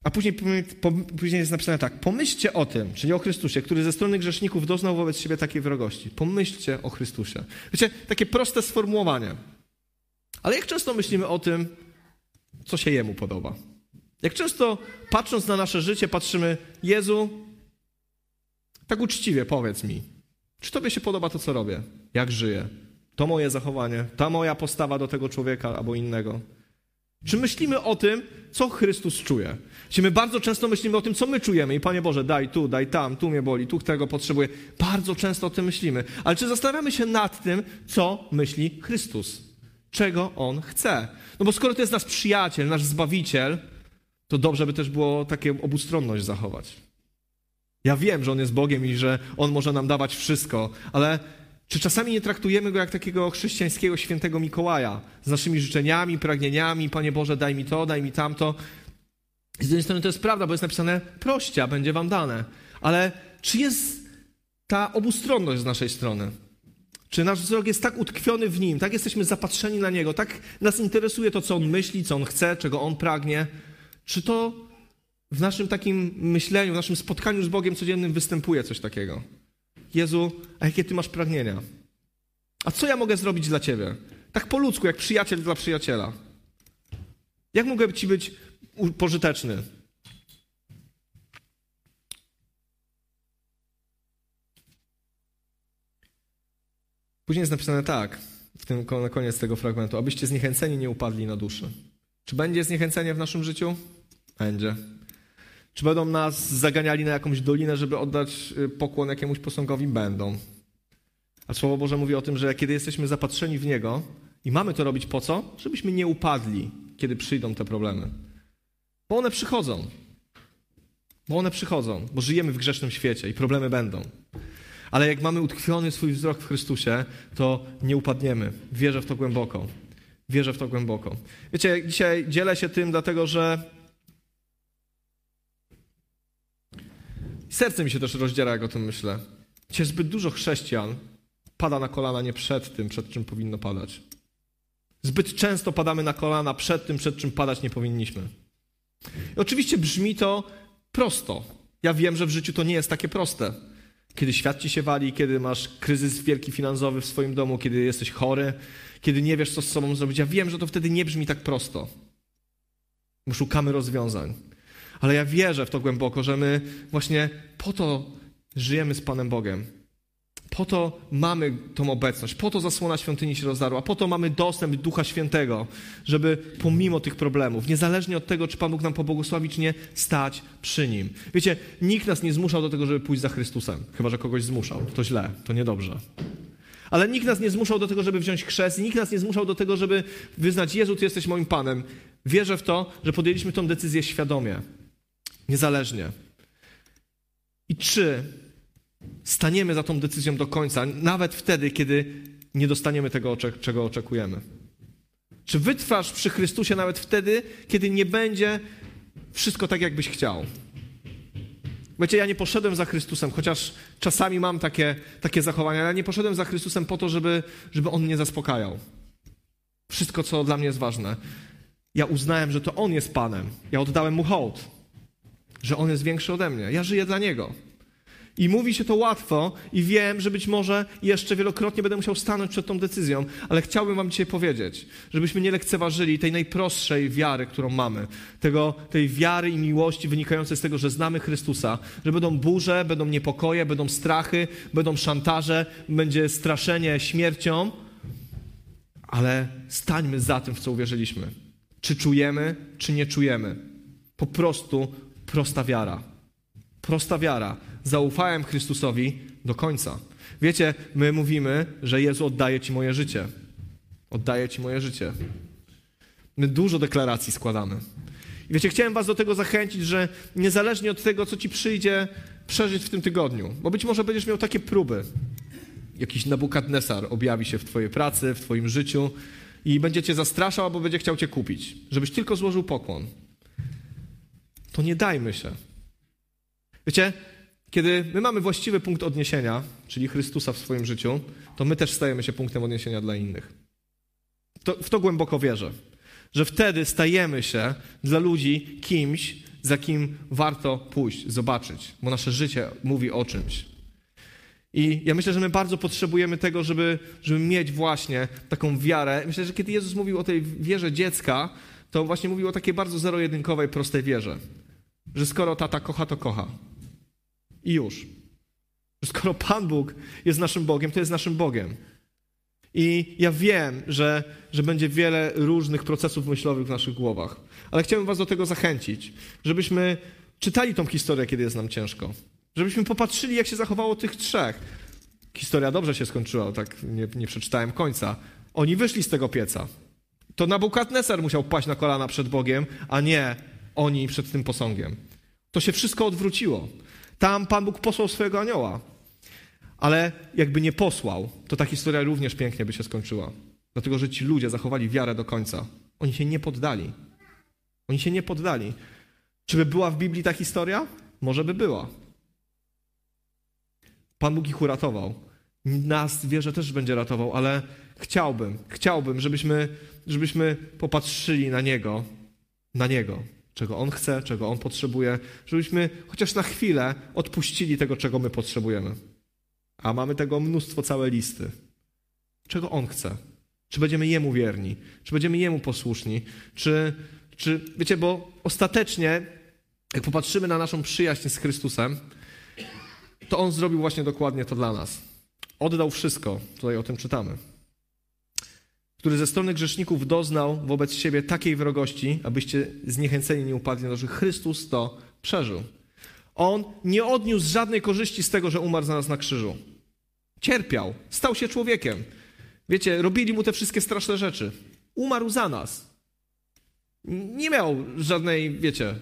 A później, później jest napisane tak: Pomyślcie o tym, czyli o Chrystusie, który ze strony grzeszników doznał wobec siebie takiej wrogości. Pomyślcie o Chrystusie. Wiecie, takie proste sformułowanie. Ale jak często myślimy o tym, co się Jemu podoba? Jak często patrząc na nasze życie, patrzymy, Jezu, Tak uczciwie powiedz mi, czy tobie się podoba to, co robię? Jak żyję? To moje zachowanie, ta moja postawa do tego człowieka albo innego. Czy myślimy o tym, co Chrystus czuje? Czy my bardzo często myślimy o tym, co my czujemy i Panie Boże, daj tu, daj tam, tu mnie boli, tu tego potrzebuję. Bardzo często o tym myślimy. Ale czy zastanawiamy się nad tym, co myśli Chrystus? Czego On chce? No bo skoro to jest nasz przyjaciel, nasz Zbawiciel, to dobrze by też było taką obustronność zachować. Ja wiem, że On jest Bogiem i że On może nam dawać wszystko, ale czy czasami nie traktujemy go jak takiego chrześcijańskiego świętego Mikołaja z naszymi życzeniami, pragnieniami, Panie Boże, daj mi to, daj mi tamto? Z jednej strony to jest prawda, bo jest napisane proście, a będzie wam dane. Ale czy jest ta obustronność z naszej strony? Czy nasz wzrok jest tak utkwiony w nim, tak jesteśmy zapatrzeni na niego, tak nas interesuje to, co on myśli, co on chce, czego on pragnie? Czy to w naszym takim myśleniu, w naszym spotkaniu z Bogiem codziennym występuje coś takiego? Jezu, a jakie Ty masz pragnienia? A co ja mogę zrobić dla Ciebie? Tak po ludzku, jak przyjaciel dla przyjaciela. Jak mogę Ci być pożyteczny? Później jest napisane tak, w tym, na koniec tego fragmentu, abyście zniechęceni nie upadli na duszy. Czy będzie zniechęcenie w naszym życiu? Będzie. Czy będą nas zaganiali na jakąś dolinę, żeby oddać y, pokłon jakiemuś posągowi? Będą. A Słowo Boże mówi o tym, że kiedy jesteśmy zapatrzeni w Niego i mamy to robić po co? Żebyśmy nie upadli, kiedy przyjdą te problemy. Bo one przychodzą. Bo one przychodzą, bo żyjemy w grzesznym świecie i problemy będą. Ale jak mamy utkwiony swój wzrok w Chrystusie, to nie upadniemy. Wierzę w to głęboko. Wierzę w to głęboko. Wiecie, dzisiaj dzielę się tym, dlatego że Serce mi się też rozdziera, jak o tym myślę. Dzisiaj zbyt dużo chrześcijan pada na kolana nie przed tym, przed czym powinno padać. Zbyt często padamy na kolana przed tym, przed czym padać nie powinniśmy. I oczywiście brzmi to prosto. Ja wiem, że w życiu to nie jest takie proste. Kiedy świat ci się wali, kiedy masz kryzys wielki finansowy w swoim domu, kiedy jesteś chory, kiedy nie wiesz, co z sobą zrobić. Ja wiem, że to wtedy nie brzmi tak prosto. Szukamy rozwiązań. Ale ja wierzę w to głęboko, że my właśnie po to żyjemy z Panem Bogiem. Po to mamy tą obecność, po to zasłona świątyni się rozdarła, po to mamy dostęp do Ducha Świętego, żeby pomimo tych problemów, niezależnie od tego, czy Pan Bóg nam pobłogosławi, czy nie, stać przy Nim. Wiecie, nikt nas nie zmuszał do tego, żeby pójść za Chrystusem, chyba że kogoś zmuszał. To źle, to niedobrze. Ale nikt nas nie zmuszał do tego, żeby wziąć chrzest, i nikt nas nie zmuszał do tego, żeby wyznać: Jezu, Ty jesteś moim Panem. Wierzę w to, że podjęliśmy tę decyzję świadomie niezależnie. I czy staniemy za tą decyzją do końca, nawet wtedy, kiedy nie dostaniemy tego, czego oczekujemy? Czy wytrwasz przy Chrystusie nawet wtedy, kiedy nie będzie wszystko tak, jakbyś chciał? Wiecie, ja nie poszedłem za Chrystusem, chociaż czasami mam takie, takie zachowania, ale nie poszedłem za Chrystusem po to, żeby, żeby On mnie zaspokajał. Wszystko, co dla mnie jest ważne. Ja uznałem, że to On jest Panem. Ja oddałem Mu hołd że On jest większy ode mnie. Ja żyję dla Niego. I mówi się to łatwo i wiem, że być może jeszcze wielokrotnie będę musiał stanąć przed tą decyzją, ale chciałbym wam dzisiaj powiedzieć, żebyśmy nie lekceważyli tej najprostszej wiary, którą mamy. Tego, tej wiary i miłości wynikającej z tego, że znamy Chrystusa, że będą burze, będą niepokoje, będą strachy, będą szantaże, będzie straszenie śmiercią, ale stańmy za tym, w co uwierzyliśmy. Czy czujemy, czy nie czujemy. Po prostu Prosta wiara. Prosta wiara. Zaufałem Chrystusowi do końca. Wiecie, my mówimy, że Jezu oddaje Ci moje życie. Oddaję Ci moje życie. My dużo deklaracji składamy. I wiecie, chciałem Was do tego zachęcić, że niezależnie od tego, co Ci przyjdzie przeżyć w tym tygodniu, bo być może będziesz miał takie próby. Jakiś Nabukadnesar objawi się w Twojej pracy, w Twoim życiu i będzie Cię zastraszał albo będzie chciał Cię kupić, żebyś tylko złożył pokłon to nie dajmy się. Wiecie, kiedy my mamy właściwy punkt odniesienia, czyli Chrystusa w swoim życiu, to my też stajemy się punktem odniesienia dla innych. To, w to głęboko wierzę, że wtedy stajemy się dla ludzi kimś, za kim warto pójść, zobaczyć, bo nasze życie mówi o czymś. I ja myślę, że my bardzo potrzebujemy tego, żeby, żeby mieć właśnie taką wiarę. Myślę, że kiedy Jezus mówił o tej wierze dziecka, to właśnie mówił o takiej bardzo zero-jedynkowej, prostej wierze. Że skoro tata kocha, to kocha. I już. Skoro Pan Bóg jest naszym Bogiem, to jest naszym Bogiem. I ja wiem, że, że będzie wiele różnych procesów myślowych w naszych głowach, ale chciałbym Was do tego zachęcić, żebyśmy czytali tą historię, kiedy jest nam ciężko. Żebyśmy popatrzyli, jak się zachowało tych trzech. Historia dobrze się skończyła, tak nie, nie przeczytałem końca. Oni wyszli z tego pieca. To Nabukadnesar musiał paść na kolana przed Bogiem, a nie oni przed tym posągiem. To się wszystko odwróciło. Tam Pan Bóg posłał swojego anioła. Ale jakby nie posłał, to ta historia również pięknie by się skończyła. Dlatego, że ci ludzie zachowali wiarę do końca. Oni się nie poddali. Oni się nie poddali. Czy by była w Biblii ta historia? Może by była. Pan Bóg ich uratował. Nas wierzę też będzie ratował, ale chciałbym, chciałbym, żebyśmy, żebyśmy popatrzyli na Niego, na Niego, czego On chce, czego On potrzebuje, żebyśmy chociaż na chwilę odpuścili tego, czego my potrzebujemy. A mamy tego mnóstwo, całe listy. Czego On chce? Czy będziemy Jemu wierni? Czy będziemy Jemu posłuszni? Czy, czy wiecie, bo ostatecznie, jak popatrzymy na naszą przyjaźń z Chrystusem, to On zrobił właśnie dokładnie to dla nas. Oddał wszystko, tutaj o tym czytamy. Który ze strony grzeszników doznał wobec siebie takiej wrogości, abyście zniechęceni nie upadli na że Chrystus to przeżył. On nie odniósł żadnej korzyści z tego, że umarł za nas na krzyżu. Cierpiał, stał się człowiekiem. Wiecie, robili mu te wszystkie straszne rzeczy. Umarł za nas. Nie miał żadnej, wiecie,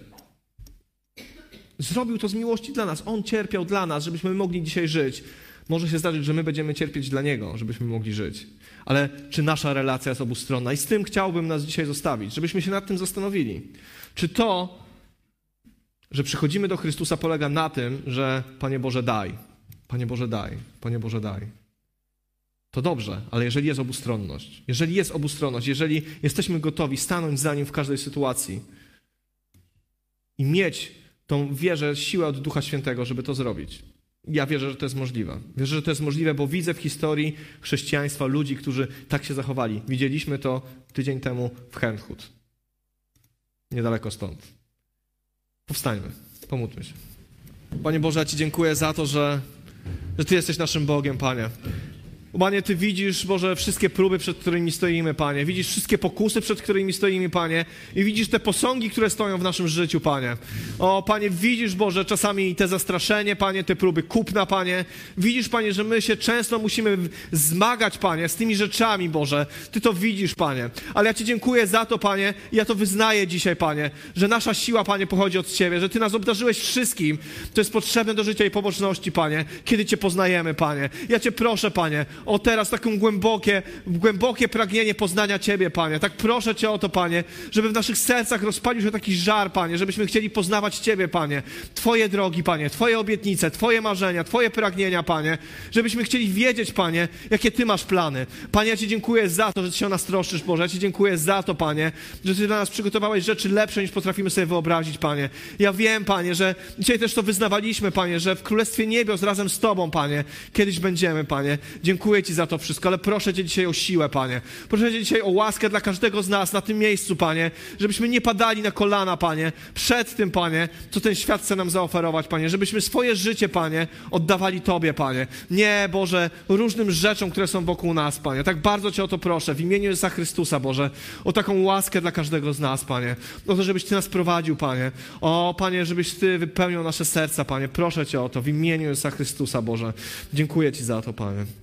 Zrobił to z miłości dla nas. On cierpiał dla nas, żebyśmy mogli dzisiaj żyć. Może się zdarzyć, że my będziemy cierpieć dla Niego, żebyśmy mogli żyć. Ale czy nasza relacja jest obustronna? I z tym chciałbym nas dzisiaj zostawić, żebyśmy się nad tym zastanowili. Czy to, że przychodzimy do Chrystusa, polega na tym, że Panie Boże, daj. Panie Boże, daj. Panie Boże, daj. To dobrze, ale jeżeli jest obustronność, jeżeli jest obustronność, jeżeli jesteśmy gotowi stanąć za Nim w każdej sytuacji i mieć tą wierzę, siłę od Ducha Świętego, żeby to zrobić. Ja wierzę, że to jest możliwe. Wierzę, że to jest możliwe, bo widzę w historii chrześcijaństwa ludzi, którzy tak się zachowali. Widzieliśmy to tydzień temu w Hernhut. Niedaleko stąd. Powstańmy, pomódlmy się. Panie Boże, ja Ci dziękuję za to, że, że Ty jesteś naszym Bogiem, Panie. Panie, Ty widzisz, Boże, wszystkie próby, przed którymi stoimy, Panie. Widzisz wszystkie pokusy, przed którymi stoimy, Panie. I widzisz te posągi, które stoją w naszym życiu, Panie. O, Panie, widzisz, Boże, czasami te zastraszenie, Panie, te próby kupna, Panie. Widzisz, Panie, że my się często musimy zmagać, Panie, z tymi rzeczami, Boże. Ty to widzisz, Panie. Ale ja Ci dziękuję za to, Panie, ja to wyznaję dzisiaj, Panie, że nasza siła, Panie, pochodzi od Ciebie, że Ty nas obdarzyłeś wszystkim, co jest potrzebne do życia i poboczności, Panie, kiedy Cię poznajemy, Panie. Ja Cię proszę, Panie, o teraz taką głębokie, głębokie pragnienie poznania Ciebie, Panie. Tak proszę Cię o to, Panie, żeby w naszych sercach rozpalił się taki żar, Panie, żebyśmy chcieli poznawać Ciebie, Panie. Twoje drogi, Panie, Twoje obietnice, Twoje marzenia, Twoje pragnienia, Panie. Żebyśmy chcieli wiedzieć, Panie, jakie Ty masz plany. Panie, ja Ci dziękuję za to, że Ty się o nas troszczysz, Boże. Ja Ci dziękuję za to, Panie, że Ty dla nas przygotowałeś rzeczy lepsze, niż potrafimy sobie wyobrazić, Panie. Ja wiem, Panie, że dzisiaj też to wyznawaliśmy, Panie, że w Królestwie Niebios razem z Tobą, Panie, kiedyś będziemy, Panie. Dziękuję Dziękuję Ci za to wszystko, ale proszę Cię dzisiaj o siłę, Panie. Proszę Cię dzisiaj o łaskę dla każdego z nas na tym miejscu, Panie, żebyśmy nie padali na kolana, Panie, przed tym, Panie, co ten świat chce nam zaoferować, Panie, żebyśmy swoje życie, Panie, oddawali Tobie, Panie. Nie, Boże, różnym rzeczom, które są wokół nas, Panie. Tak bardzo Cię o to proszę, w imieniu Jezusa Chrystusa, Boże, o taką łaskę dla każdego z nas, Panie. O to, żebyś Ty nas prowadził, Panie. O, Panie, żebyś Ty wypełnił nasze serca, Panie. Proszę Cię o to w imieniu Jezusa Chrystusa, Boże. Dziękuję Ci za to, Panie.